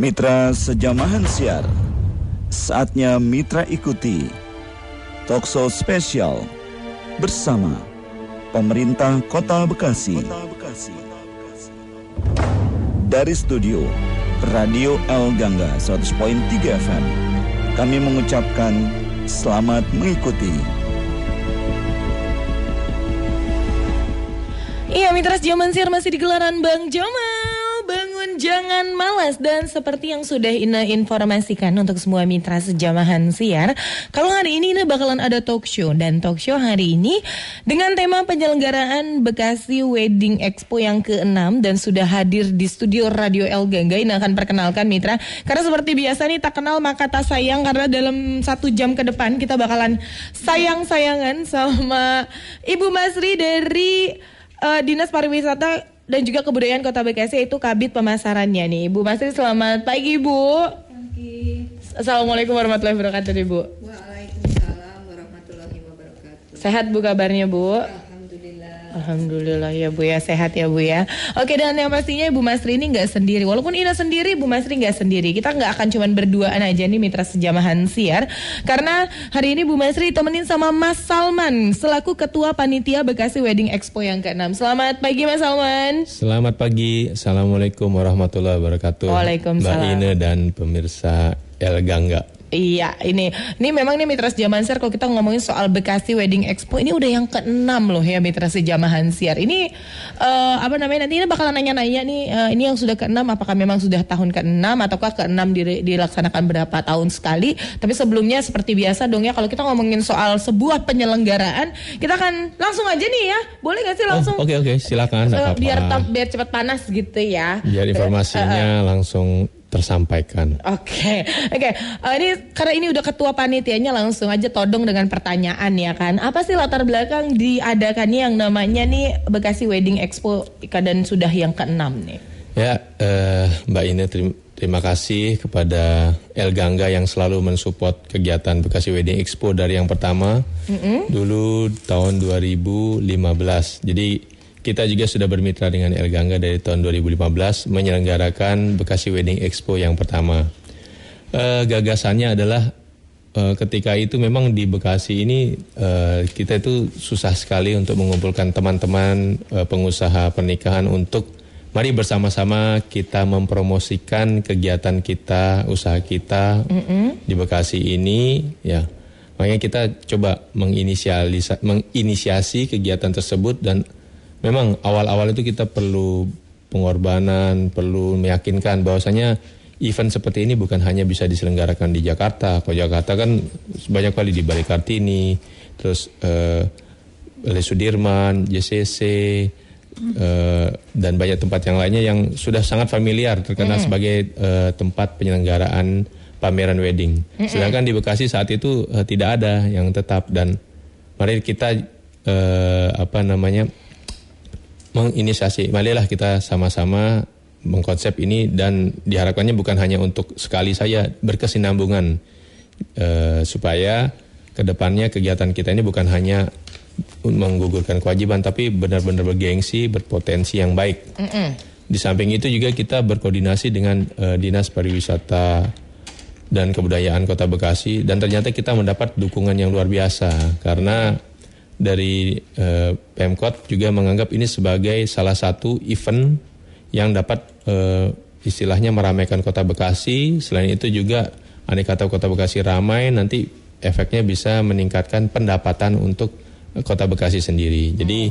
Mitra Sejamahan Siar. Saatnya Mitra ikuti Talkshow spesial Bersama Pemerintah Kota Bekasi. Dari studio Radio El Gangga 100.3 FM Kami mengucapkan selamat mengikuti. Iya, Mitra Jaman Siar masih di gelaran Bang Jamal. Jangan malas dan seperti yang sudah Ina informasikan untuk semua mitra sejamahan siar, kalau hari ini ini bakalan ada talk show dan talk show hari ini dengan tema penyelenggaraan Bekasi Wedding Expo yang ke-6 dan sudah hadir di studio Radio El Gangga. Ini akan perkenalkan mitra. Karena seperti biasa nih tak kenal maka tak sayang karena dalam satu jam ke depan kita bakalan sayang-sayangan sama Ibu Masri dari uh, Dinas Pariwisata dan juga Kebudayaan Kota Bekasi itu Kabit Pemasarannya nih. Ibu Masri selamat pagi Ibu. Pagi. Assalamualaikum warahmatullahi wabarakatuh Ibu. Waalaikumsalam warahmatullahi wabarakatuh. Sehat Bu kabarnya Bu? Alhamdulillah. Alhamdulillah ya Bu ya sehat ya Bu ya. Oke dan yang pastinya Ibu Masri ini nggak sendiri. Walaupun Ina sendiri, Bu Masri nggak sendiri. Kita nggak akan cuman berduaan aja nih mitra sejamahan siar. Karena hari ini Bu Masri ditemenin sama Mas Salman selaku Ketua Panitia Bekasi Wedding Expo yang ke-6. Selamat pagi Mas Salman. Selamat pagi, Assalamualaikum warahmatullahi wabarakatuh Waalaikumsalam. Mbak Ine dan pemirsa El Gangga Iya, ini ini memang nih Mitra Sejaman Siar kalau kita ngomongin soal Bekasi Wedding Expo ini udah yang keenam loh ya Mitra Sejamahan Siar. Ini eh, apa namanya nanti ini bakalan nanya-nanya nih eh, ini yang sudah keenam apakah memang sudah tahun keenam ataukah keenam di- dilaksanakan berapa tahun sekali? Tapi sebelumnya seperti biasa dong ya kalau kita ngomongin soal sebuah penyelenggaraan kita akan langsung aja nih ya. Boleh gak sih langsung? Oh, Oke oke, silakan Eh, nggak apa-apa. biar tam- biar cepat panas gitu ya. Biar informasinya langsung tersampaikan. Oke, oke. Eh, ini karena ini udah ketua panitianya langsung aja todong dengan pertanyaan ya kan. Apa sih latar belakang diadakannya yang namanya nih Bekasi Wedding Expo dan sudah yang keenam nih? Ya, eh, Mbak Ine terima, terima kasih kepada El Gangga yang selalu mensupport kegiatan Bekasi Wedding Expo dari yang pertama dulu tahun 2015. Jadi kita juga sudah bermitra dengan El Gangga dari tahun 2015 menyelenggarakan Bekasi Wedding Expo yang pertama. Eh, gagasannya adalah eh, ketika itu memang di Bekasi ini eh, kita itu susah sekali untuk mengumpulkan teman-teman eh, pengusaha pernikahan untuk mari bersama-sama kita mempromosikan kegiatan kita, usaha kita di Bekasi ini ya. Makanya kita coba menginisialisa, menginisiasi kegiatan tersebut dan memang awal-awal itu kita perlu pengorbanan, perlu meyakinkan bahwasanya event seperti ini bukan hanya bisa diselenggarakan di Jakarta. Kalau Jakarta kan banyak kali di Balik Kartini, terus eh, Le Sudirman, JCC, eh, dan banyak tempat yang lainnya yang sudah sangat familiar terkenal sebagai eh, tempat penyelenggaraan pameran wedding. Sedangkan di Bekasi saat itu eh, tidak ada yang tetap dan mari kita eh, apa namanya menginisiasi. Marilah kita sama-sama mengkonsep ini dan diharapkannya bukan hanya untuk sekali saya berkesinambungan eh, supaya ke depannya kegiatan kita ini bukan hanya menggugurkan kewajiban tapi benar-benar bergengsi, berpotensi yang baik. Di samping itu juga kita berkoordinasi dengan eh, Dinas Pariwisata dan Kebudayaan Kota Bekasi dan ternyata kita mendapat dukungan yang luar biasa karena dari eh, Pemkot juga menganggap ini sebagai salah satu event yang dapat eh, istilahnya meramaikan Kota Bekasi. Selain itu juga andai kata Kota Bekasi ramai nanti efeknya bisa meningkatkan pendapatan untuk eh, Kota Bekasi sendiri. Jadi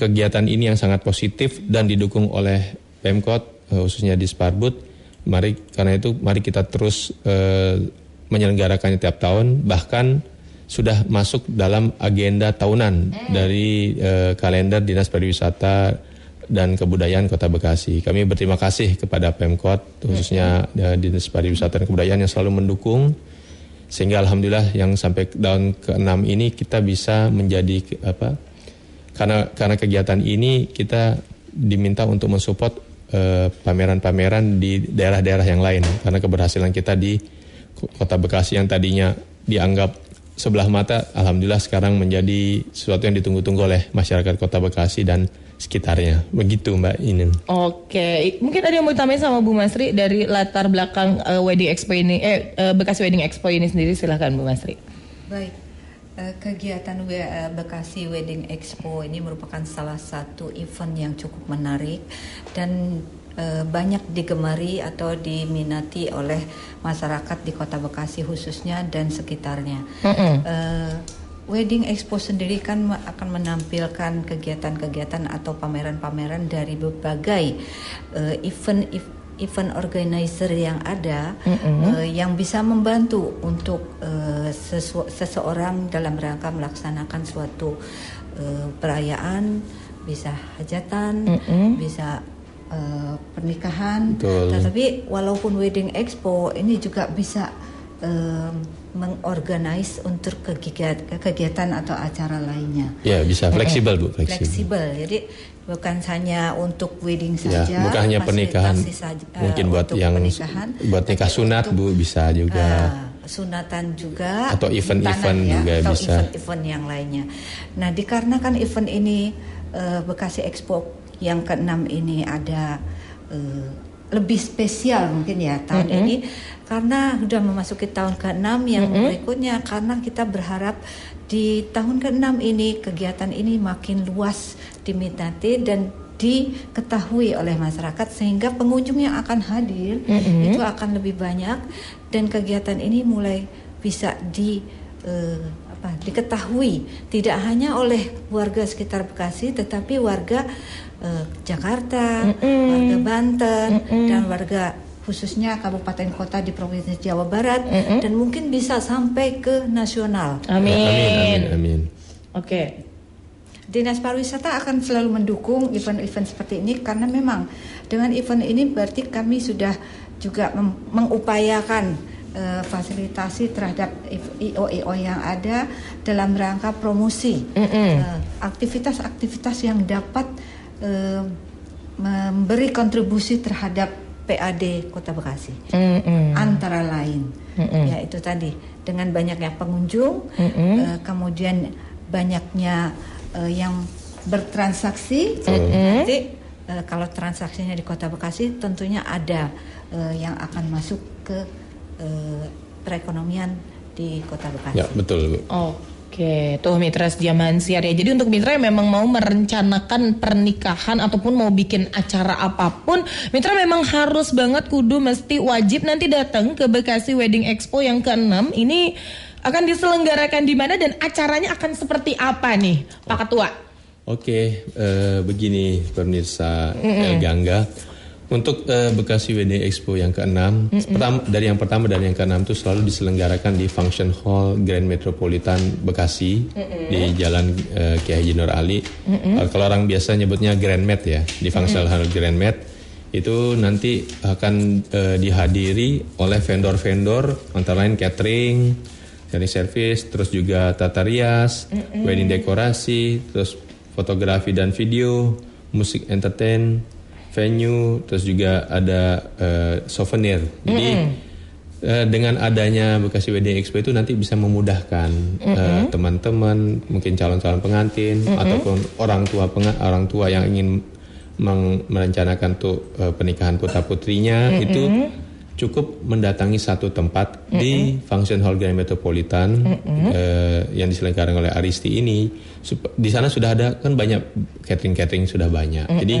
kegiatan ini yang sangat positif dan didukung oleh Pemkot khususnya di Sparbud. Mari karena itu mari kita terus eh, menyelenggarakannya tiap tahun bahkan sudah masuk dalam agenda tahunan dari eh, kalender Dinas Pariwisata dan Kebudayaan Kota Bekasi. Kami berterima kasih kepada Pemkot khususnya eh, Dinas Pariwisata dan Kebudayaan yang selalu mendukung. Sehingga alhamdulillah yang sampai tahun ke-6 ini kita bisa menjadi apa karena karena kegiatan ini kita diminta untuk mensupport eh, pameran-pameran di daerah-daerah yang lain. Karena keberhasilan kita di Ko- Kota Bekasi yang tadinya dianggap sebelah mata alhamdulillah sekarang menjadi sesuatu yang ditunggu-tunggu oleh masyarakat Kota Bekasi dan sekitarnya. Begitu Mbak Inen. Oke, mungkin ada yang mau ditambahin sama Bu Masri dari latar belakang uh, wedding expo ini, eh uh, Bekasi Wedding Expo ini sendiri silahkan Bu Masri. Baik, eh, kegiatan we- Bekasi Wedding Expo ini merupakan salah satu event yang cukup menarik dan eh, banyak digemari atau diminati oleh masyarakat di Kota Bekasi khususnya dan sekitarnya. Mm-mm. Eh, Wedding Expo sendiri kan akan menampilkan kegiatan-kegiatan atau pameran-pameran dari berbagai eh, event ev- event organizer yang ada eh, yang bisa membantu untuk sesu- seseorang dalam rangka melaksanakan suatu eh, perayaan bisa hajatan, bisa eh, pernikahan. Betul. Tetapi walaupun Wedding Expo ini juga bisa eh, mengorganize untuk kegiatan, kegiatan atau acara lainnya. Ya bisa fleksibel Bu, fleksibel. Fleksibel, jadi bukan hanya untuk wedding Ya, saja, bukan hanya pernikahan. saja, eh, Mungkin buat yang pernikahan, buat nikah sunat untuk, Bu bisa juga. ah, sunatan juga Atau event-event ya, juga atau bisa. event-event yang lainnya. Nah, dikarenakan event ini eh, Bekasi Expo yang keenam ini ada eh, lebih spesial mungkin ya tahun ini. Karena sudah memasuki tahun keenam yang berikutnya karena kita berharap di tahun keenam ini kegiatan ini makin luas diminati dan diketahui oleh masyarakat sehingga pengunjung yang akan hadir itu akan lebih banyak. Dan kegiatan ini mulai bisa di eh, apa diketahui tidak hanya oleh warga sekitar Bekasi tetapi warga eh, Jakarta, warga Banten dan warga khususnya kabupaten kota di provinsi Jawa Barat dan mungkin bisa sampai ke nasional. Amin. Amin, amin, amin. Oke. Dinas pariwisata akan selalu mendukung event-event seperti ini karena memang dengan event ini berarti kami sudah juga mengupayakan eh, fasilitasi terhadap IO-IO yang ada dalam rangka promosi Eh, aktivitas-aktivitas yang dapat eh, memberi kontribusi terhadap PAD Kota Bekasi. Mm-mm. antara lain ya itu tadi dengan banyaknya pengunjung eh, kemudian banyaknya eh, yang bertransaksi. Nanti eh, kalau transaksinya di Kota Bekasi tentunya ada eh, yang akan masuk ke eh, perekonomian di Kota Bekasi. Ya betul Bu. Oke, tuh mitra zaman siar ya. Jadi untuk mitra yang memang mau merencanakan pernikahan ataupun mau bikin acara apa pun, mitra memang harus banget kudu mesti wajib nanti datang ke Bekasi Wedding Expo yang ke-6. Ini akan diselenggarakan di mana dan acaranya akan seperti apa nih, Pak Ketua? Oke, eh, begini pemirsa El Gangga. Untuk eh, Bekasi WD Expo yang ke-6, pertama, dari yang pertama dan yang ke-6 itu selalu diselenggarakan di Function Hall Grand Metropolitan Bekasi di Jalan eh, Kiai Haji Nur Ali. Eh, kalau orang biasa nyebutnya Grand Met ya, di Function Hall Grand Met itu nanti akan eh, dihadiri oleh vendor-vendor antara lain catering, catering service, terus juga tata rias, wedding dekorasi, terus fotografi dan video, musik entertain, venue, terus juga ada eh, souvenir. Jadi eh, dengan adanya Bekasi Wedding Expo itu nanti bisa memudahkan eh, teman-teman, mungkin calon-calon pengantin ataupun orang tua orang tua yang ingin merencanakan tuh eh, pernikahan putra putrinya itu cukup mendatangi satu tempat di Function Hall Grand Metropolitan eh, yang diselenggarakan oleh Aristi ini. Di sana sudah ada kan banyak catering catering sudah banyak. Jadi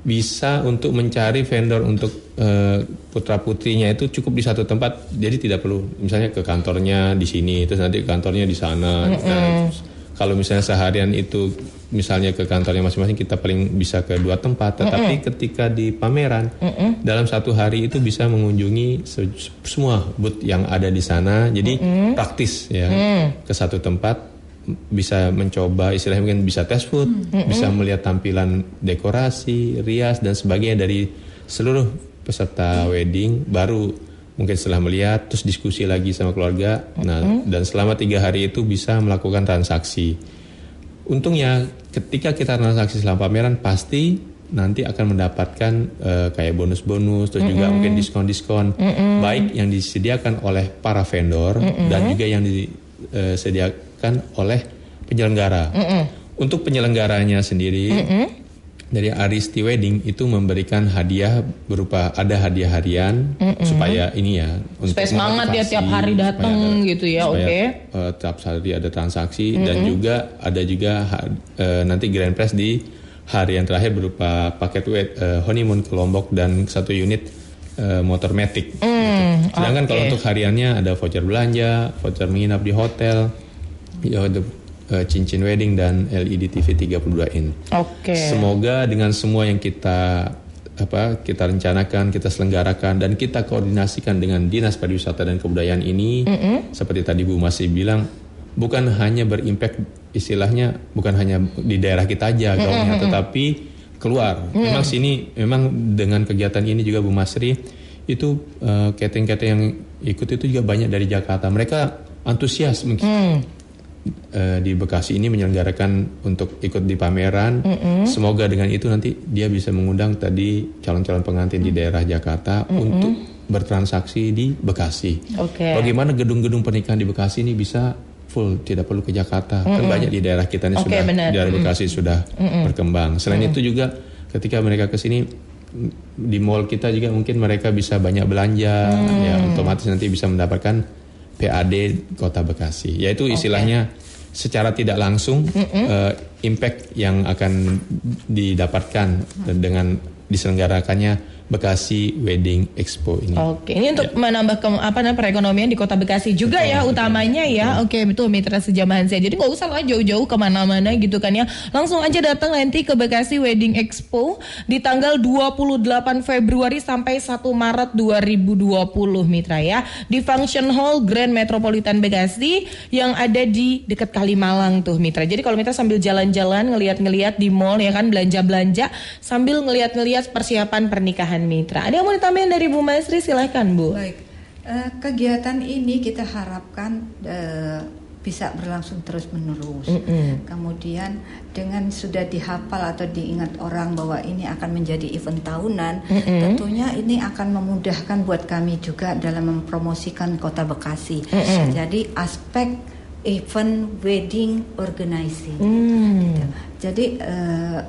bisa untuk mencari vendor untuk eh, putra putrinya itu cukup di satu tempat. Jadi tidak perlu misalnya ke kantornya di sini terus nanti ke kantornya di sana. Nah, kalau misalnya seharian itu misalnya ke kantornya masing-masing kita paling bisa ke dua tempat, tetapi ketika di pameran dalam satu hari itu bisa mengunjungi se- semua booth yang ada di sana. Jadi praktis ya ke satu tempat bisa mencoba istilahnya mungkin bisa test food, bisa melihat tampilan dekorasi, rias dan sebagainya dari seluruh peserta wedding. Baru mungkin setelah melihat terus diskusi lagi sama keluarga. Nah dan selama tiga hari itu bisa melakukan transaksi. Untungnya ketika kita transaksi selama pameran pasti nanti akan mendapatkan eh, kayak bonus-bonus terus juga mungkin diskon-diskon baik yang disediakan oleh para vendor dan juga yang disediakan oleh penyelenggara. Untuk penyelenggaranya sendiri dari Aristi Wedding itu memberikan hadiah berupa ada hadiah harian supaya ini ya Supaya semangat ya tiap hari datang ada- gitu ya, oke. eh, tiap hari ada transaksi dan juga ada juga eh, nanti grand prize di hari yang terakhir berupa paket wed- eh, honeymoon ke Lombok dan satu unit motor matic. gitu. Sedangkan kalau oke. untuk hariannya ada voucher belanja, voucher menginap di hotel, cincin wedding dan LED TV 32 in. Oke. Semoga dengan semua yang kita apa kita rencanakan, kita selenggarakan dan kita koordinasikan dengan Dinas Pariwisata dan Kebudayaan ini seperti tadi Bu masih bilang bukan hanya berimpact istilahnya bukan hanya di daerah kita aja gaungnya tetapi keluar. Memang sini memang dengan kegiatan ini juga Bu Masri itu eh, catering-catering yang ikut itu juga banyak dari Jakarta. Mereka antusias mungkin eh, di Bekasi ini menyelenggarakan untuk ikut di pameran. Semoga dengan itu nanti dia bisa mengundang tadi calon-calon pengantin di daerah Jakarta untuk bertransaksi di Bekasi. Oke. Bagaimana gedung-gedung pernikahan di Bekasi ini bisa full, tidak perlu ke Jakarta. Kan banyak di daerah kita ini Oke, sudah benar. di daerah Bekasi sudah berkembang. Selain itu juga ketika mereka ke sini di mall kita juga mungkin mereka bisa banyak belanja ya otomatis nanti bisa mendapatkan PAD Kota Bekasi. Yaitu istilahnya secara tidak langsung eh, impact yang akan didapatkan dengan diselenggarakannya Bekasi Wedding Expo ini. Oke, ini untuk menambah ke, apa namanya perekonomian di Kota Bekasi juga ya utamanya ya. Oke, betul mitra sejamahan saya. Jadi nggak usah lah jauh-jauh ke mana-mana gitu kan ya. Langsung aja datang nanti ke Bekasi Wedding Expo di tanggal 28 Februari sampai 1 Maret 2020 mitra ya di Function Hall Grand Metropolitan Bekasi yang ada di dekat Kalimalang tuh mitra. Jadi kalau mitra sambil jalan-jalan ngeliat-ngeliat di mall ya kan belanja-belanja sambil ngeliat-ngeliat persiapan pernikahan mitra. Ada yang mau ditambahin dari Bu Masri silahkan Bu. Baik, Eh, kegiatan ini kita harapkan eh, bisa berlangsung terus menerus. Kemudian dengan sudah dihafal atau diingat orang bahwa ini akan menjadi event tahunan, tentunya ini akan memudahkan buat kami juga dalam mempromosikan Kota Bekasi. Jadi aspek event wedding organizing. Gitu. Jadi eh,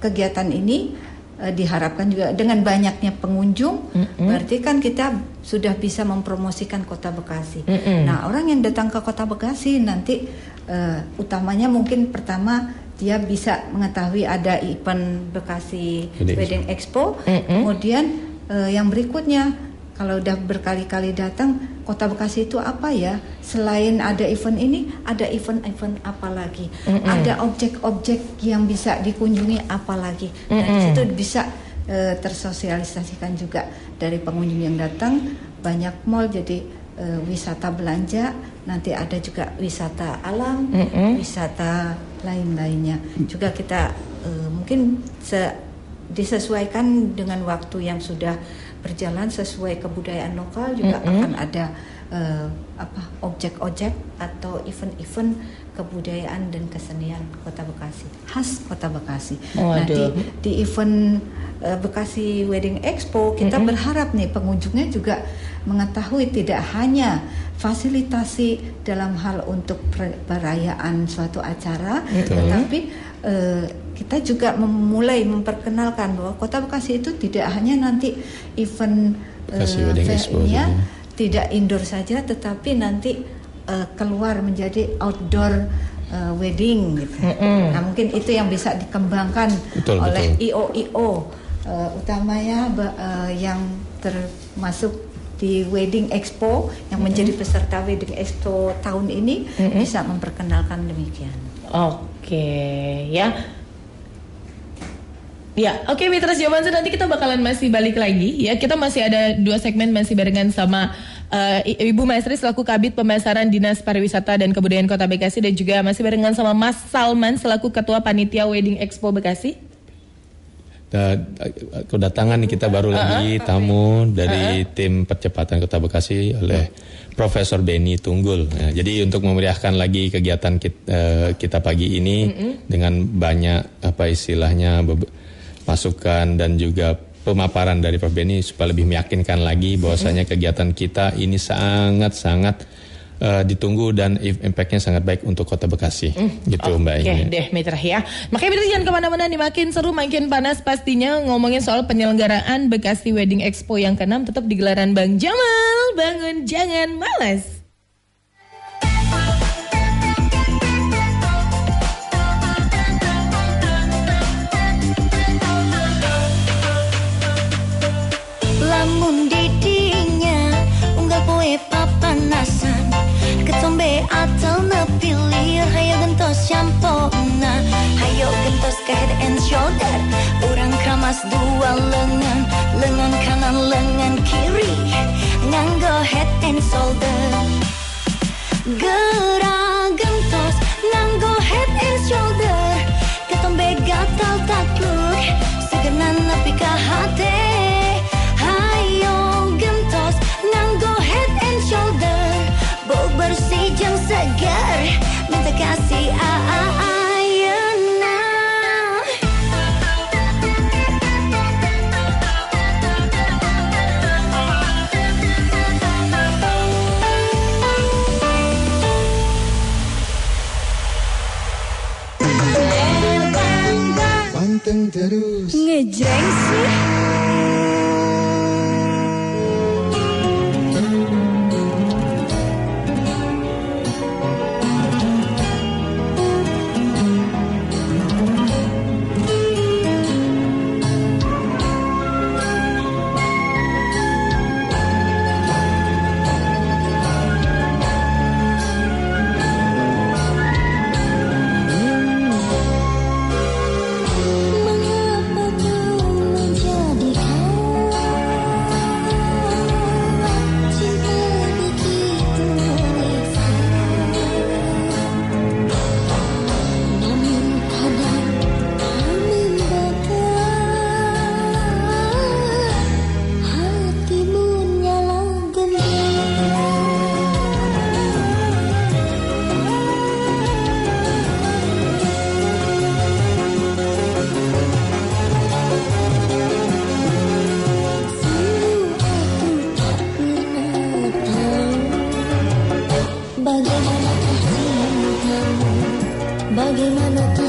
kegiatan ini eh, diharapkan juga dengan banyaknya pengunjung, berarti kan kita sudah bisa mempromosikan Kota Bekasi. Nah, orang yang datang ke Kota Bekasi nanti eh, utamanya mungkin pertama dia bisa mengetahui ada event Bekasi Wedding Wedding Expo, kemudian eh, yang berikutnya kalau udah berkali-kali datang Kota Bekasi itu apa ya? Selain ada event ini, ada event-event apa lagi? Ada objek-objek yang bisa dikunjungi apa lagi? Nah, di situ bisa eh, tersosialisasikan juga dari pengunjung yang datang banyak mall jadi eh, wisata belanja, nanti ada juga wisata alam, wisata lain-lainnya. Juga kita eh, mungkin se- disesuaikan dengan waktu yang sudah berjalan sesuai kebudayaan lokal juga akan ada eh, apa objek-objek atau event-event kebudayaan dan kesenian Kota Bekasi khas Kota Bekasi. Nah di, di event eh, Bekasi Wedding Expo kita berharap nih pengunjungnya juga mengetahui tidak hanya fasilitasi dalam hal untuk per- perayaan suatu acara, tetapi eh, kita juga memulai memperkenalkan bahwa Kota Bekasi itu tidak hanya nanti event Bekasi eh, Wedding Expo fair-nya juga. tidak indoor saja, tetapi nanti eh, keluar menjadi outdoor eh, wedding gitu. Nah mungkin itu yang bisa dikembangkan Betul, oleh betul. IO-IO eh, utamanya eh, yang termasuk di Wedding Expo yang menjadi peserta Wedding Expo tahun ini bisa memperkenalkan demikian. Oke, ya. Ya, oke Mitra Jawaban nanti kita bakalan masih balik lagi ya. Kita masih ada dua segmen masih barengan sama eh, I- Ibu Maestri selaku Kabit Pemasaran Dinas Pariwisata dan Kebudayaan Kota Bekasi dan juga masih barengan sama Mas Salman selaku Ketua Panitia Wedding Expo Bekasi. Da- kedatangan nih kita baru lagi tamu dari tim percepatan Kota Bekasi oleh Profesor Benny Tunggul. Nah, jadi untuk memeriahkan lagi kegiatan kita, kita pagi ini dengan banyak apa istilahnya masukan dan juga pemaparan dari Prof Benny supaya lebih meyakinkan lagi bahwasanya kegiatan kita ini sangat-sangat uh, ditunggu dan impactnya sangat baik untuk kota Bekasi. Mm. Gitu oh, Mbak. Oke okay, deh Mitra ya. Makanya Mitra jangan ke mana-mana nih makin seru makin panas pastinya ngomongin soal penyelenggaraan Bekasi Wedding Expo yang ke-6 tetap di gelaran Bang Jamal. Bangun jangan malas. Lamun didinya unggal poe papanasan. Ketombe atau nepilir hayo gentos shampoo hayo gentos ke head and shoulder orang keramas dua lengan. Lengan kanan lengan kiri nganggo head and shoulder. Gerak gentos nganggo head and shoulder. Ketombe gatal takluk segenan nepi ka hati Panteng bagaimana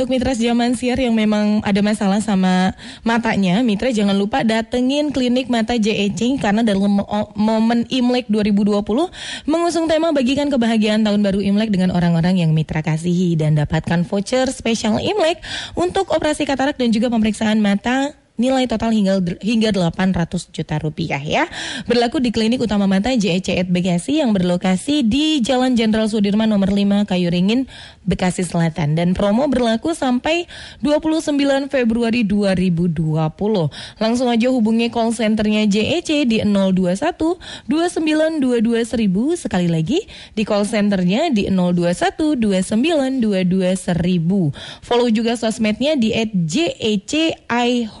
Untuk mitra zaman siar yang memang ada masalah sama matanya Mitra jangan lupa datengin klinik mata JEC Karena dalam mo- momen Imlek 2020 Mengusung tema bagikan kebahagiaan tahun baru Imlek Dengan orang-orang yang mitra kasihi Dan dapatkan voucher spesial Imlek Untuk operasi katarak dan juga pemeriksaan mata nilai total hingga hingga 800 juta rupiah ya. Berlaku di Klinik Utama Mata JEC Bekasi yang berlokasi di Jalan Jenderal Sudirman nomor 5 Kayu Ringin Bekasi Selatan dan promo berlaku sampai 29 Februari 2020. Langsung aja hubungi call centernya JEC di 021 2922 1000 sekali lagi di call centernya di 021 2922 1000. Follow juga sosmednya di @jeci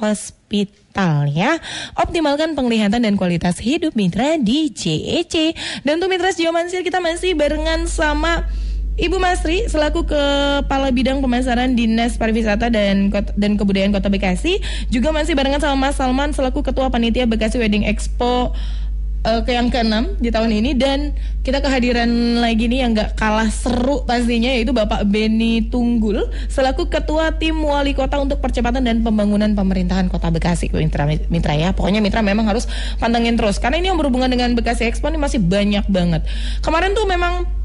Hospital ya. Optimalkan penglihatan dan kualitas hidup mitra di JEC. Dan untuk mitra Sejauh Mansir kita masih barengan sama Ibu Masri selaku Kepala Bidang Pemasaran Dinas Pariwisata dan Kota- dan Kebudayaan Kota Bekasi juga masih barengan sama Mas Salman selaku Ketua Panitia Bekasi Wedding Expo eh, ke yang keenam di tahun ini. Dan kita kehadiran lagi nih yang gak kalah seru pastinya yaitu Bapak Beni Tunggul selaku Ketua Tim Wali Kota untuk Percepatan dan Pembangunan Pemerintahan Kota Bekasi. Mitra, Mitra ya pokoknya Mitra memang harus pantengin terus. Karena ini yang berhubungan dengan Bekasi Expo ini masih banyak banget. Kemarin tuh memang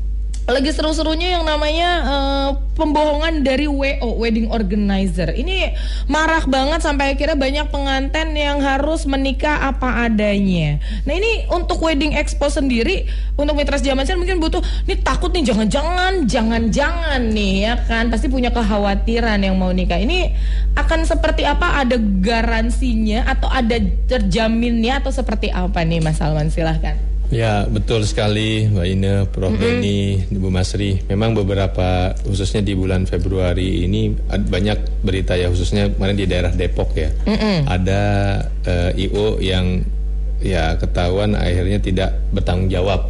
lagi seru-serunya yang namanya eh, pembohongan dari WO wedding organizer. Ini marah banget sampai akhirnya banyak pengantin yang harus menikah apa adanya. Nah ini untuk wedding expo sendiri untuk mitra zaman mungkin butuh ini takut nih jangan-jangan jangan-jangan nih ya kan pasti punya kekhawatiran yang mau nikah. Ini akan seperti apa? Ada garansinya atau ada terjaminnya atau seperti apa nih Mas Salman silahkan. Ya betul sekali Mbak Ine, Prof Beni, Ibu Masri. Memang beberapa khususnya di bulan Februari ini banyak berita ya khususnya kemarin di daerah Depok ya. Ada eh, IO yang ya ketahuan akhirnya tidak bertanggung jawab.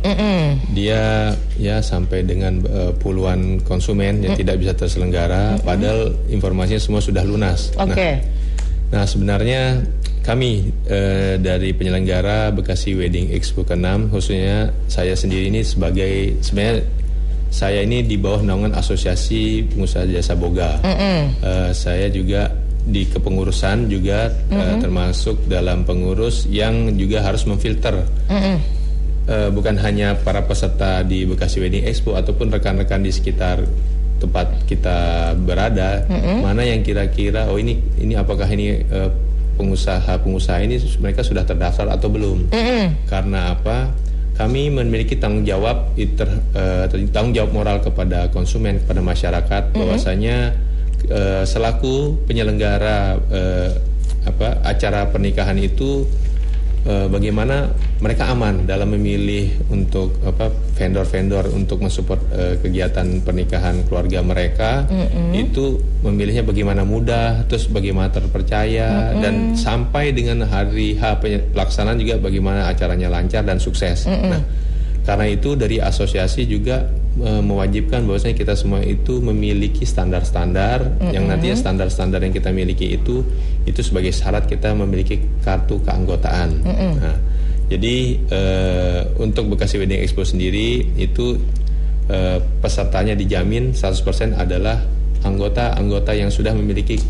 Dia ya sampai dengan eh, puluhan konsumen yang tidak bisa terselenggara padahal informasinya semua sudah lunas. Nah, Oke. Nah sebenarnya kami eh, dari penyelenggara Bekasi Wedding Expo ke-6 khususnya saya sendiri ini sebagai sebenarnya saya ini di bawah naungan Asosiasi Pengusaha Jasa Boga. Eh, saya juga di kepengurusan juga eh, termasuk dalam pengurus yang juga harus memfilter. Eh, bukan hanya para peserta di Bekasi Wedding Expo ataupun rekan-rekan di sekitar tempat kita berada. Mana yang kira-kira oh ini ini apakah ini eh, pengusaha-pengusaha ini mereka sudah terdaftar atau belum? Karena apa? Kami memiliki tanggung jawab iter, eh, tanggung jawab moral kepada konsumen kepada masyarakat bahwasanya eh, selaku penyelenggara eh, apa acara pernikahan itu eh, bagaimana mereka aman dalam memilih untuk apa vendor-vendor untuk mensupport eh, kegiatan pernikahan keluarga mereka? Itu memilihnya bagaimana mudah terus bagaimana terpercaya dan sampai dengan hari H pelaksanaan juga bagaimana acaranya lancar dan sukses. Nah, karena itu dari asosiasi juga mewajibkan bahwasanya kita semua itu memiliki standar-standar yang nantinya standar-standar yang kita miliki itu itu sebagai syarat kita memiliki kartu keanggotaan. Nah, jadi eh, untuk Bekasi Wedding Expo sendiri itu eh, pesertanya dijamin 100% adalah anggota-anggota yang sudah memiliki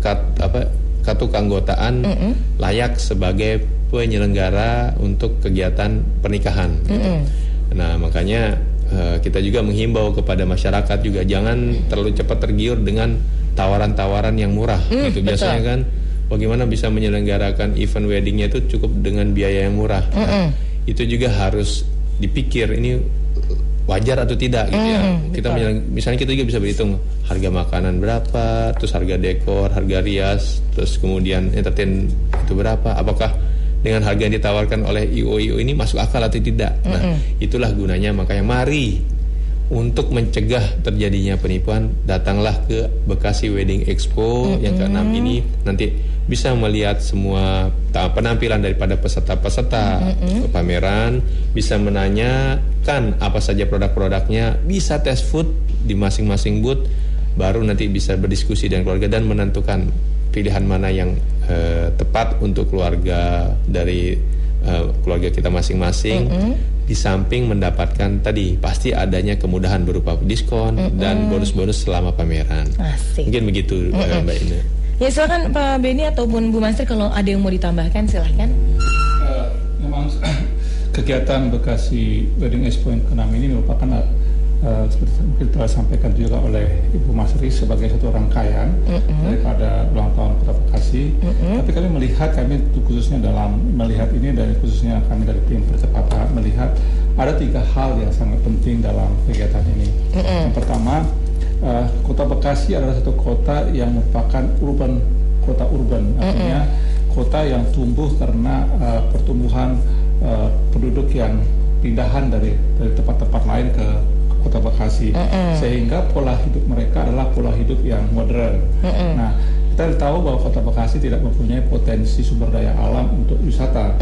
kat, apa kartu keanggotaan layak sebagai penyelenggara untuk kegiatan pernikahan. gitu. Nah makanya eh, kita juga menghimbau kepada masyarakat juga jangan terlalu cepat tergiur dengan tawaran-tawaran yang murah. gitu. Biasanya kan bagaimana bisa menyelenggarakan event weddingnya itu cukup dengan biaya yang murah. Nah, itu juga harus dipikir ini wajar atau tidak gitu ya. Kita menyeleng- misalnya kita juga bisa berhitung harga makanan berapa, terus harga dekor, harga rias, terus kemudian entertain itu berapa, apakah dengan harga yang ditawarkan oleh IO-IO ini masuk akal atau tidak. Nah, itulah gunanya. Makanya mari untuk mencegah terjadinya penipuan datanglah ke Bekasi Wedding Expo yang ke-6 ini. Nanti bisa melihat semua penampilan daripada peserta-peserta. Pameran bisa menanyakan apa saja produk-produknya. Bisa tes food di masing-masing booth baru nanti bisa berdiskusi dengan keluarga dan menentukan pilihan mana yang eh, tepat untuk keluarga dari eh, keluarga kita masing-masing di samping mendapatkan tadi pasti adanya kemudahan berupa diskon dan bonus-bonus selama pameran. Asik. Mungkin begitu eh, Mbak Ina. Ya silakan Pak Beni ataupun Bu Master kalau ada yang mau ditambahkan silahkan. Eh, memang kegiatan Bekasi Wedding Expo yang ke-6 ini merupakan eh, seperti mungkin telah sampaikan juga oleh Ibu Masri sebagai satu rangkaian daripada ulang tahun Kota Bekasi. Tapi kami melihat kami khususnya dalam melihat ini dan khususnya kami dari tim percepatan melihat ada tiga hal yang sangat penting dalam kegiatan ini. Yang pertama, eh, Kota Bekasi adalah satu kota yang merupakan urban kota urban. Artinya kota yang tumbuh karena uh, pertumbuhan uh, penduduk yang pindahan dari dari tempat-tempat lain ke kota Bekasi. Sehingga pola hidup mereka adalah pola hidup yang modern. Nah kita tahu bahwa kota Bekasi tidak mempunyai potensi sumber daya alam untuk wisata.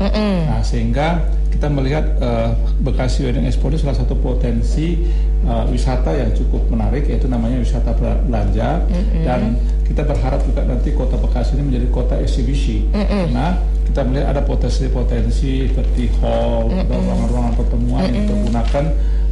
Nah sehingga kita melihat uh, Bekasi Wedding Expo itu salah satu potensi uh, wisata yang cukup menarik yaitu namanya wisata bela- belanja. Dan kita berharap juga nanti kota Bekasi ini menjadi kota eksibisi. Nah, kita melihat ada potensi-potensi seperti hall atau ruangan-ruangan pertemuan yang kita gunakan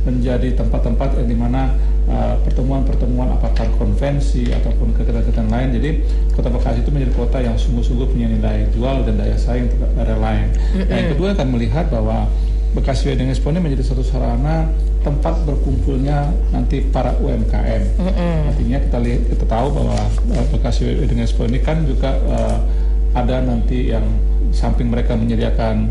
menjadi tempat-tempat yang di mana uh, pertemuan-pertemuan apakah konvensi ataupun kegiatan-kegiatan lain. Jadi kota Bekasi itu menjadi kota yang sungguh-sungguh punya nilai jual dan daya saing terhadap daerah lain. Nah, yang kedua akan melihat bahwa Bekasi Wedding Expo ini menjadi satu sarana tempat berkumpulnya nanti para UMKM. Artinya kita lihat kita tahu bahwa uh, Bekasi Wedding Expo ini kan juga uh, ada nanti yang samping mereka menyediakan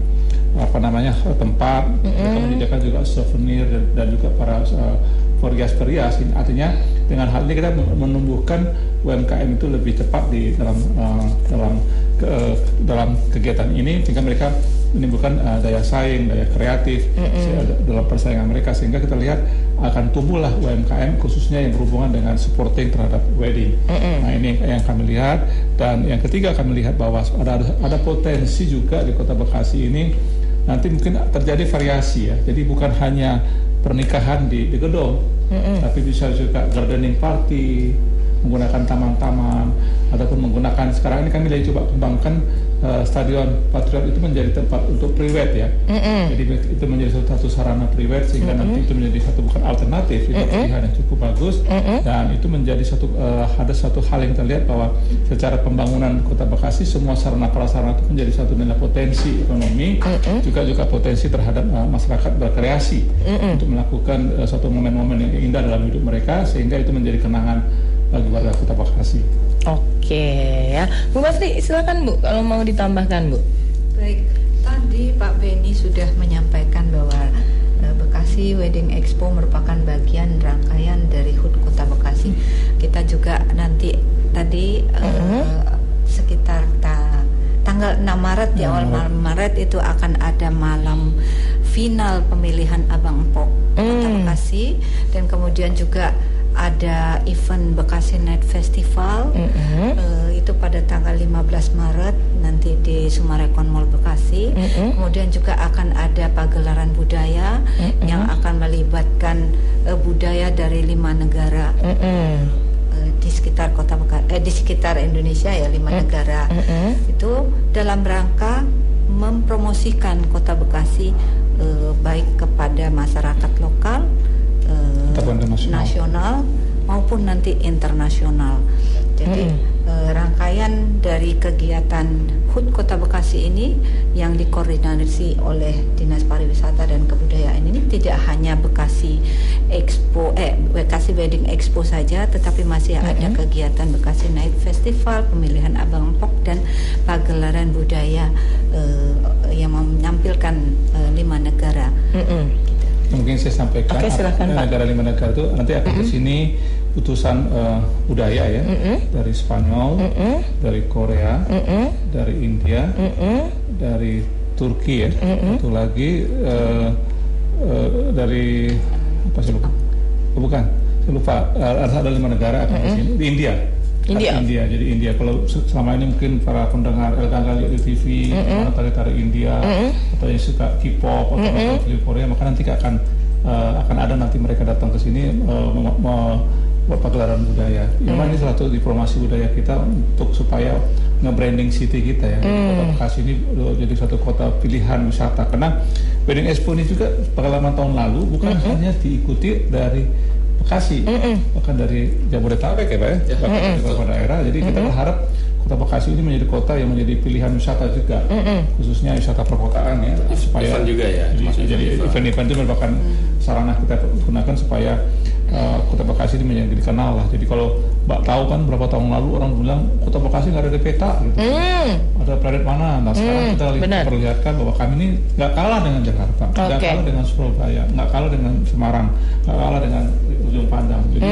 apa namanya uh, tempat, mereka menyediakan juga souvenir dan, dan juga para uh, perias-perias. Ini Artinya dengan hal ini kita menumbuhkan UMKM itu lebih cepat di dalam uh, dalam ke, uh, dalam kegiatan ini sehingga mereka menimbulkan uh, daya saing, daya kreatif se- dalam persaingan mereka. Sehingga kita lihat akan tumbuhlah UMKM khususnya yang berhubungan dengan supporting terhadap wedding. Nah ini yang kami lihat dan yang ketiga kami lihat bahwa ada ada potensi juga di Kota Bekasi ini nanti mungkin terjadi variasi ya. Jadi bukan hanya pernikahan di, di gedung, tapi bisa juga gardening party, menggunakan taman-taman ataupun menggunakan sekarang ini kami lagi coba kembangkan eh, stadion Patriot itu menjadi tempat untuk priwet ya. Jadi itu menjadi satu, sarana priwet sehingga nanti itu menjadi satu bukan alternatif itu pilihan yang cukup bagus. Dan itu menjadi satu eh, ada satu hal yang kita lihat bahwa secara pembangunan Kota Bekasi semua sarana prasarana itu menjadi satu nilai potensi ekonomi juga juga potensi terhadap eh, masyarakat berkreasi untuk melakukan eh, satu momen-momen yang indah dalam hidup mereka sehingga itu menjadi kenangan bagi warga Kota Bekasi. Oke ya. Bu Masri silakan Bu kalau mau ditambahkan Bu. Baik, tadi Pak Beni sudah menyampaikan bahwa eh, Bekasi Wedding Expo merupakan bagian rangkaian dari HUT Kota Bekasi. Kita juga nanti tadi eh, sekitar ta- tanggal 6 Maret ya awal malam Maret itu akan ada malam final pemilihan Abang Empok Kota Bekasi dan kemudian juga ada event Bekasi Night Festival. Eh, itu pada tanggal 15 Maret nanti di Sumarekon Mall Bekasi. Kemudian juga akan ada pagelaran budaya yang akan melibatkan eh, budaya dari lima negara. Eh, di sekitar kota Bekasi, eh, di sekitar Indonesia ya lima negara. Itu dalam rangka mempromosikan kota Bekasi eh, baik kepada masyarakat lokal. Nasional maupun nanti internasional. Jadi eh, rangkaian dari kegiatan HUT Kota Bekasi ini yang dikoordinasi oleh Dinas Pariwisata dan Kebudayaan ini tidak hanya Bekasi Expo eh Bekasi Wedding Expo saja tetapi masih ada kegiatan Bekasi Night Festival, pemilihan Abang Empok dan pagelaran budaya eh, yang menampilkan eh, lima negara. Mungkin saya sampaikan Oke, silakan, negara lima negara itu nanti akan ke sini utusan eh, budaya ya. Dari Spanyol, dari Korea, dari India, dari Turki ya, satu lagi eh, eh, dari apa sih lupa? Oh, bukan, saya lupa. Ada lima negara akan ke sini di India. India. India. Jadi India kalau se- selama ini mungkin para pendengar El Gangga lihat di TV, mana tari-tari India atau yang suka K-pop atau nonton film Korea, maka nanti akan eh, akan ada nanti mereka datang ke sini eh, mem- me- buat pagelaran budaya. Memang ini salah satu diplomasi budaya kita untuk supaya nge-branding city kita ya. Kota Bekasi ini udah jadi suatu kota pilihan wisata. Karena Wedding Expo ini juga pengalaman tahun lalu bukan hanya diikuti dari Bekasi, bahkan dari Jabodetabek ya Pak ya, bahkan dari beberapa daerah. Jadi kita berharap Kota Bekasi ini menjadi kota yang menjadi pilihan wisata juga, khususnya wisata perkotaan ya, supaya event juga ya, jadi event. event-event itu merupakan sarana kita gunakan supaya uh, Kota Bekasi ini menjadi dikenal lah. Jadi kalau Mbak tahu kan berapa tahun lalu orang bilang Kota Bekasi nggak ada di peta gitu. Ada planet mana? Nah sekarang kita lihat, Hmm. benar. perlihatkan bahwa kami ini nggak kalah dengan Jakarta, nggak Oke. kalah dengan Surabaya, nggak kalah dengan Semarang, nggak kalah dengan ujung pandang. Jadi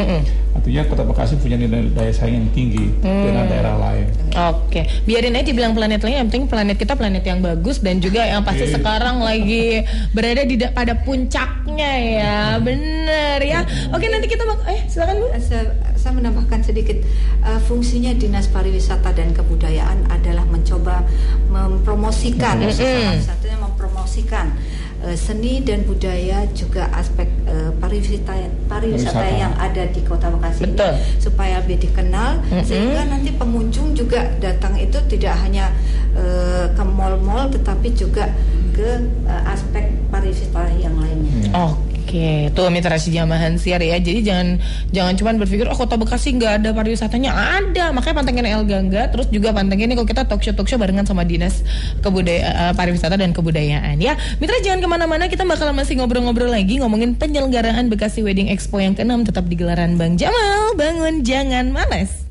artinya Kota Bekasi punya nilai daya saing yang tinggi Mm. dengan daerah lain. Oke, biarin aja dibilang planet lain. Yang penting planet kita planet yang bagus dan juga yang pasti Iya. sekarang lagi berada di da- pada puncaknya ya, bener ya. Oke nanti kita bak eh silakan bu. saya, saya menambahkan sedikit uh, fungsinya dinas pariwisata dan kebudayaan adalah mencoba mempromosikan salah satunya mempromosikan uh, seni dan budaya juga aspek uh, pariwisata pariwisata yang ada di kota Bekasi ini supaya lebih dikenal sehingga nanti pengunjung juga datang itu tidak hanya uh, ke mall-mall tetapi juga ke uh, aspek pariwisata yang lainnya. Oke, tuh mitra sejamahan siar ya. Jadi jangan jangan cuma berpikir oh kota Bekasi nggak ada pariwisatanya, ada. Makanya pantengin El Gangga, terus juga pantengin nih kalau kita talk show talk show barengan sama dinas kebudayaan pariwisata dan kebudayaan ya. Mitra jangan ke mana-mana, kita bakal masih ngobrol-ngobrol lagi ngomongin penyelenggaraan Bekasi Wedding Expo yang ke-6 tetap di gelaran Bang Jamal. Bangun jangan males.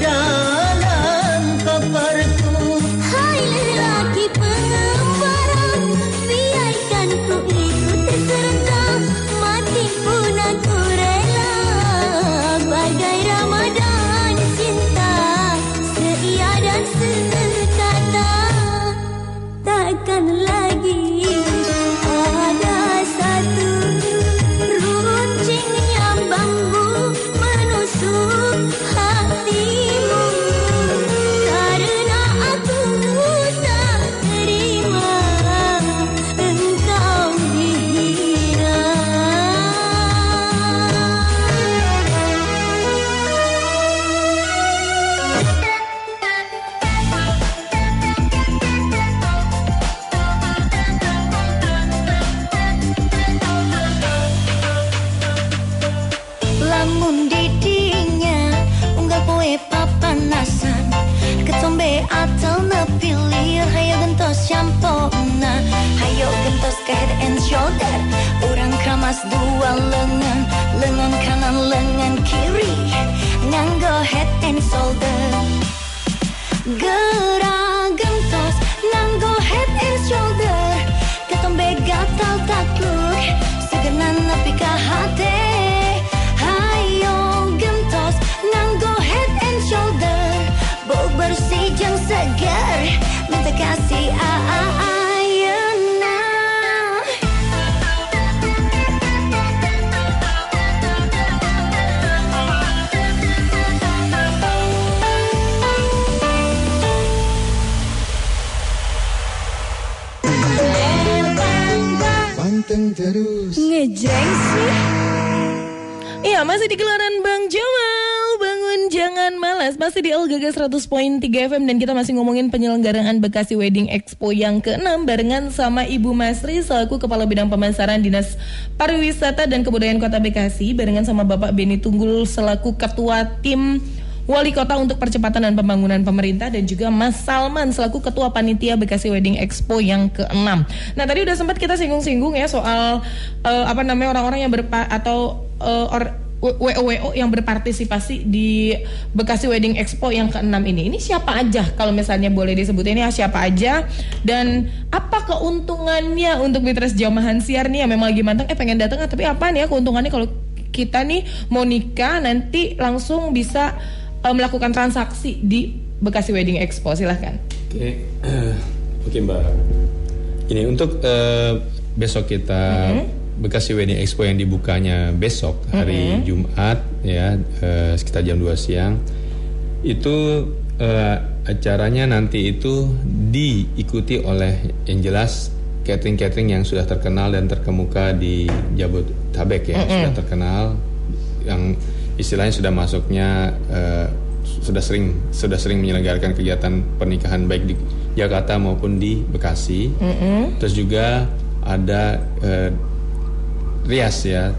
down. Segar Minta kasih ayeuna Panteng terus. Ngejreng sih Iya masih di gelaran Masih di LGG 100.3 FM Dan kita masih ngomongin penyelenggaraan Bekasi Wedding Expo yang ke-6 Barengan sama Ibu Masri Selaku Kepala Bidang Pemasaran Dinas Pariwisata dan Kebudayaan Kota Bekasi Barengan sama Bapak Beni Tunggul Selaku Ketua Tim Wali Kota untuk Percepatan dan Pembangunan Pemerintah dan juga Mas Salman selaku Ketua Panitia Bekasi Wedding Expo yang ke-6. Nah, tadi udah sempat kita singgung-singgung ya soal eh, apa namanya orang-orang yang berpa atau eh, or- WO-WO yang berpartisipasi di Bekasi Wedding Expo yang ke-6 ini. Ini siapa aja kalau misalnya boleh disebutin ya siapa aja dan apa keuntungannya untuk Mitras Jamahan Siar nih yang memang lagi manteng eh pengen datang tapi apa nih ya keuntungannya kalau kita nih mau nikah nanti langsung bisa eh, melakukan transaksi di Bekasi Wedding Expo silahkan. Oke, oke Mbak. Ini untuk eh, besok kita Bekasi Wedding Expo yang dibukanya besok hari Jumat ya eh, sekitar jam 2 siang. Itu eh, acaranya nanti itu diikuti oleh yang jelas catering-catering yang sudah terkenal dan terkemuka di Jabodetabek ya sudah terkenal yang istilahnya sudah masuknya eh, sudah sering sudah sering menyelenggarakan kegiatan pernikahan baik di Jakarta maupun di Bekasi. Terus juga ada eh, rias ya.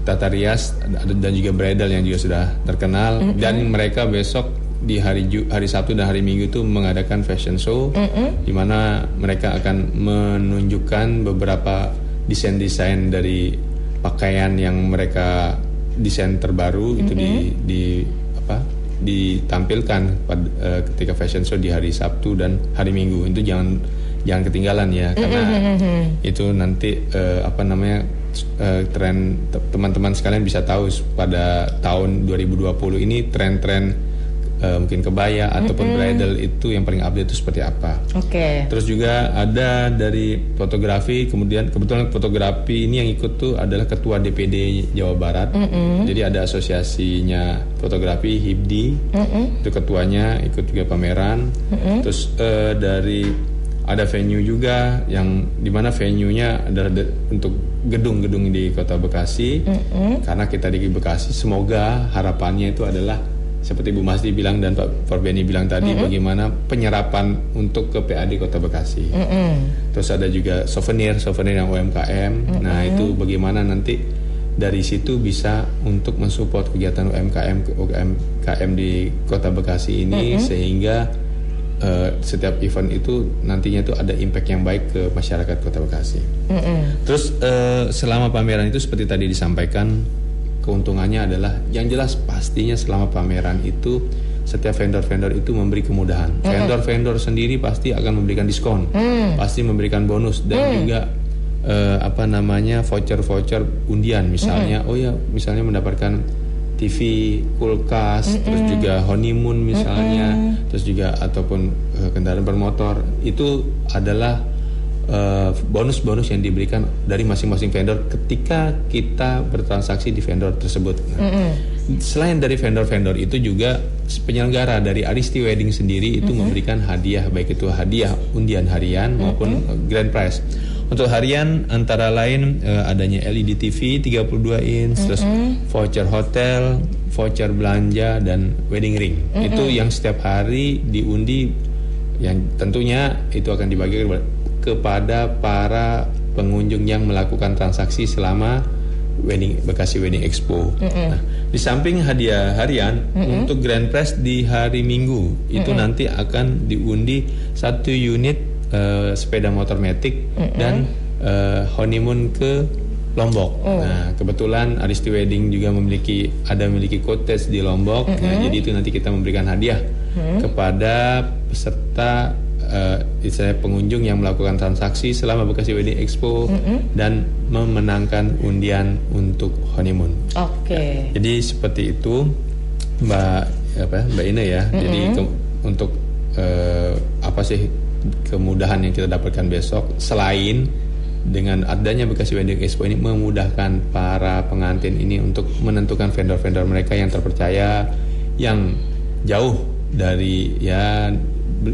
Tata rias dan juga bridal yang juga sudah terkenal. Dan mereka besok di hari Ju- hari Sabtu dan hari Minggu itu mengadakan fashion show di mana mereka akan menunjukkan beberapa desain-desain dari pakaian yang mereka desain terbaru itu di di apa? ditampilkan pada eh, ketika fashion show di hari Sabtu dan hari Minggu. Itu jangan jangan ketinggalan ya karena itu nanti eh, apa namanya eh, tren te- teman-teman sekalian bisa tahu pada tahun 2020 ini tren-tren eh, mungkin kebaya ataupun bridal itu yang paling update itu seperti apa. Oke. Terus juga ada dari fotografi, kemudian kebetulan fotografi ini yang ikut tuh adalah ketua DPD Jawa Barat. Jadi ada asosiasinya fotografi HIPDI, itu ketuanya ikut juga pameran. Terus eh, dari ada venue juga yang di mana venue-nya adalah de- untuk gedung-gedung di Kota Bekasi. Karena kita di Bekasi, semoga harapannya itu adalah seperti Bu Masdi bilang dan Pak Forbeni bilang tadi bagaimana penyerapan untuk ke PAD Kota Bekasi. Terus ada juga souvenir, souvenir yang UMKM. Nah, itu bagaimana nanti dari situ bisa untuk mensupport kegiatan UMKM UMKM di Kota Bekasi ini sehingga eh, setiap event itu nantinya itu ada impact yang baik ke masyarakat Kota Bekasi. Terus eh, selama pameran itu seperti tadi disampaikan keuntungannya adalah yang jelas pastinya selama pameran itu setiap vendor-vendor itu memberi kemudahan. Vendor-vendor sendiri pasti akan memberikan diskon, pasti memberikan bonus dan juga eh, apa namanya voucher-voucher undian misalnya. Oh ya, misalnya mendapatkan TV, kulkas, terus juga honeymoon misalnya, terus juga ataupun eh, kendaraan bermotor itu adalah eh, bonus-bonus yang diberikan dari masing-masing vendor ketika kita bertransaksi di vendor tersebut. Nah, Selain dari vendor-vendor itu juga penyelenggara dari Aristi Wedding sendiri itu memberikan hadiah baik itu hadiah undian harian maupun eh, grand prize. Untuk harian antara lain eh, adanya LED TV 32 inch, terus voucher hotel, voucher belanja dan wedding ring. Itu yang setiap hari diundi yang tentunya itu akan dibagi kepada para pengunjung yang melakukan transaksi selama wedding Bekasi Wedding Expo. Nah, di samping hadiah harian untuk grand prize di hari Minggu itu nanti akan diundi satu unit eh, sepeda motor matic dan eh, honeymoon ke Lombok. Nah, kebetulan Aristi Wedding juga memiliki ada memiliki cottage di Lombok. Nah, jadi itu nanti kita memberikan hadiah kepada peserta eh, istilahnya pengunjung yang melakukan transaksi selama Bekasi Wedding Expo dan memenangkan undian untuk honeymoon. Oke. Jadi seperti itu Mbak apa Mbak Ine ya. Jadi ke- untuk eh, apa sih kemudahan yang kita dapatkan besok selain dengan adanya Bekasi Wedding Expo ini memudahkan para pengantin ini untuk menentukan vendor-vendor mereka yang terpercaya yang jauh dari ya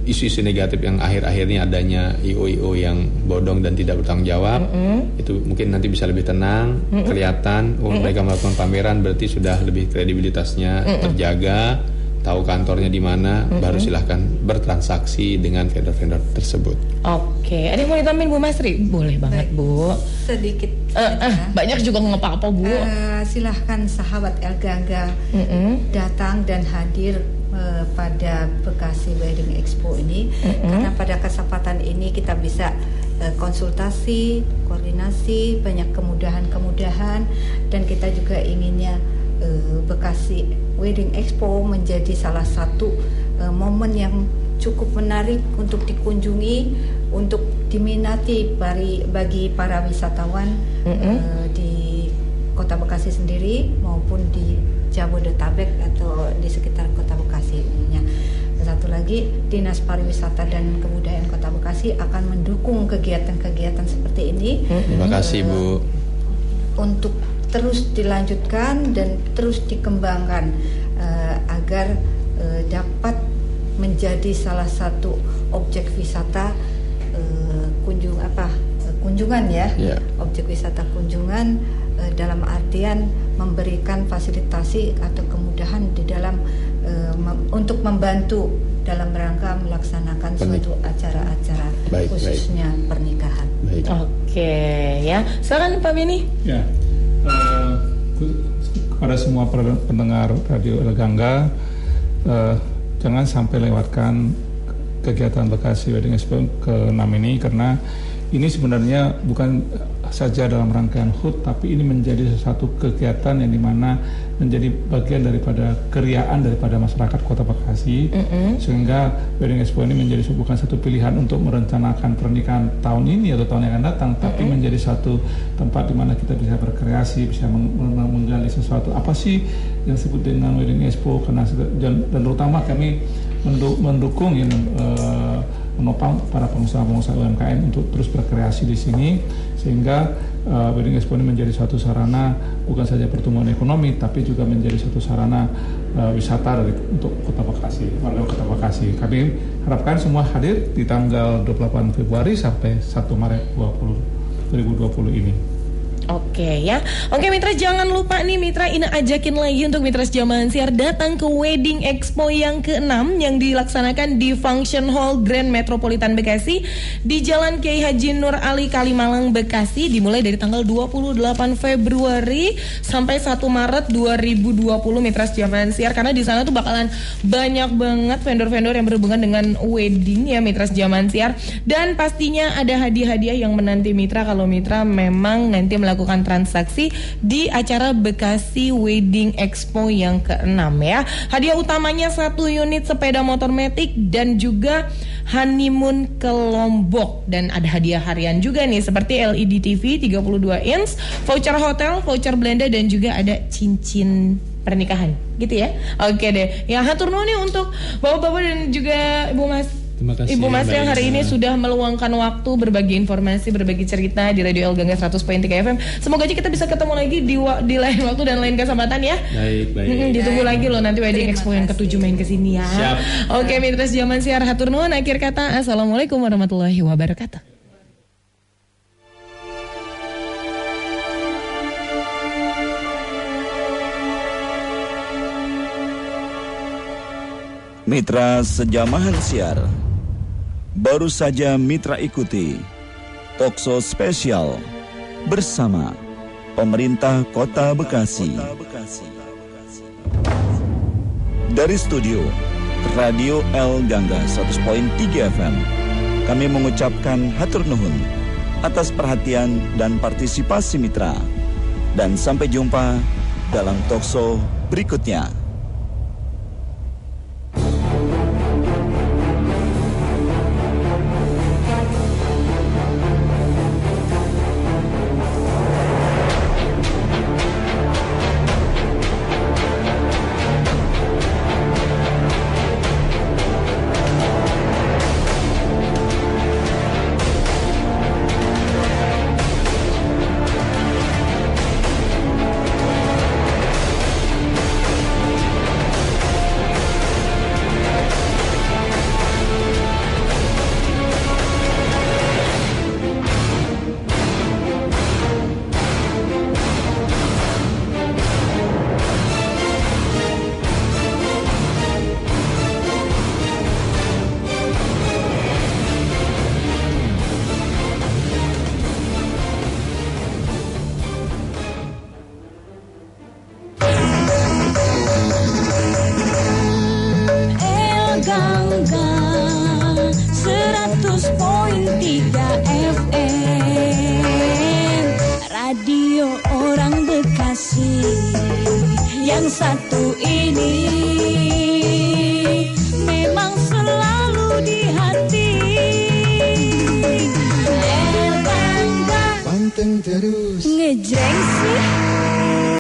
isu-isu negatif yang akhir-akhirnya adanya IO-IO yang bodong dan tidak bertanggung jawab itu mungkin nanti bisa lebih tenang kelihatan oh mereka melakukan pameran berarti sudah lebih kredibilitasnya terjaga tahu kantornya di mana baru silahkan bertransaksi dengan vendor-vendor tersebut Oke. Ada yang mau ditambahin Bu Masri? Boleh banget Bu. sedikit eh, saja. banyak juga nggak apa-apa Bu. Eh, silahkan sahabat El Gangga datang dan hadir eh, pada Bekasi Wedding Expo ini. Karena pada kesempatan ini kita bisa eh, konsultasi, koordinasi, banyak kemudahan-kemudahan. Dan kita juga inginnya eh, Bekasi Wedding Expo menjadi salah satu momen yang cukup menarik untuk dikunjungi, untuk diminati bagi, bagi para wisatawan eh, di Kota Bekasi sendiri maupun di Jabodetabek atau di sekitar Kota Bekasi. Satu lagi, Dinas Pariwisata dan Kebudayaan Kota Bekasi akan mendukung kegiatan-kegiatan seperti ini. Terima kasih Bu. Untuk terus dilanjutkan dan terus dikembangkan eh, agar eh, dapat menjadi salah satu objek wisata eh, kunjung apa eh, kunjungan ya. Ya. objek wisata kunjungan eh, dalam artian memberikan fasilitasi atau kemudahan di dalam eh, mem- untuk membantu dalam rangka melaksanakan Pernik- suatu acara-acara Baik, khususnya pernikahan. Baik. Oke ya. Silakan Pak Beni. Ya, eh, ke- kepada semua pendengar Radio El Gangga, eh, jangan sampai lewatkan kegiatan Bekasi Wedding Expo ke-6 ini karena ini sebenarnya bukan saja dalam rangkaian HUT, tapi ini menjadi sesuatu kegiatan yang di mana menjadi bagian daripada keriaan daripada masyarakat Kota Bekasi, sehingga Wedding Expo ini menjadi bukan satu pilihan untuk merencanakan pernikahan tahun ini atau tahun yang akan datang, tapi menjadi satu tempat di mana kita bisa berkreasi, bisa meng- meng- menggali sesuatu. Apa sih yang disebut dengan Wedding Expo? Karena dan, dan terutama kami mendu- mendukung yang eh, menopang para pengusaha-pengusaha UMKM untuk terus berkreasi di sini sehingga uh, Wedding Expo ini menjadi suatu sarana bukan saja pertumbuhan ekonomi tapi juga menjadi suatu sarana uh, wisata dari, untuk Kota Bekasi, warga Kota Bekasi. Kami harapkan semua hadir di tanggal 28 Februari sampai 1 Maret 20, 2020 ini. Oke ya. Oke Mitra jangan lupa nih Mitra ini ajakin lagi untuk Mitra Sejamahan Siar datang ke Wedding Expo yang ke-6 yang dilaksanakan di Function Hall Grand Metropolitan Bekasi di Jalan Kiai Haji Nur Ali Kalimalang Bekasi dimulai dari tanggal 28 Februari sampai 1 Maret 2020 Mitra Sejamahan Siar karena di sana tuh bakalan banyak banget vendor-vendor yang berhubungan dengan wedding ya Mitra Sejamahan Siar dan pastinya ada hadiah-hadiah yang menanti Mitra kalau Mitra memang nanti melakukan transaksi di acara Bekasi Wedding Expo yang ke-6 ya. Hadiah utamanya satu unit sepeda motor metik dan juga honeymoon ke Lombok dan ada hadiah harian juga nih seperti LED TV 32 inch, voucher hotel, voucher Belanda dan juga ada cincin pernikahan gitu ya. Oke deh. Ya hatur nuhun nih untuk Bapak-bapak dan juga Ibu Mas Terima kasih, Ibu Mas yang hari ini sudah meluangkan waktu berbagi informasi, berbagi cerita di Radio El Gangga 100.3 FM. Semoga aja kita bisa ketemu lagi di di lain waktu dan lain kesempatan ya. Baik, baik. Mm-mm, ditunggu lagi loh nanti Wedding Terima Expo yang ketujuh main ke sini ya. Siap. Oke, Mitra Zaman Siar Hatur Nuhun akhir kata Assalamualaikum warahmatullahi wabarakatuh. Mitra Sejamahan Siar. Baru saja Mitra ikuti Tokso spesial Bersama Pemerintah Kota Bekasi. Dari studio Radio El Gangga 100.3 FM Kami mengucapkan hatur nuhun Atas perhatian dan partisipasi mitra. Dan sampai jumpa dalam Tokso berikutnya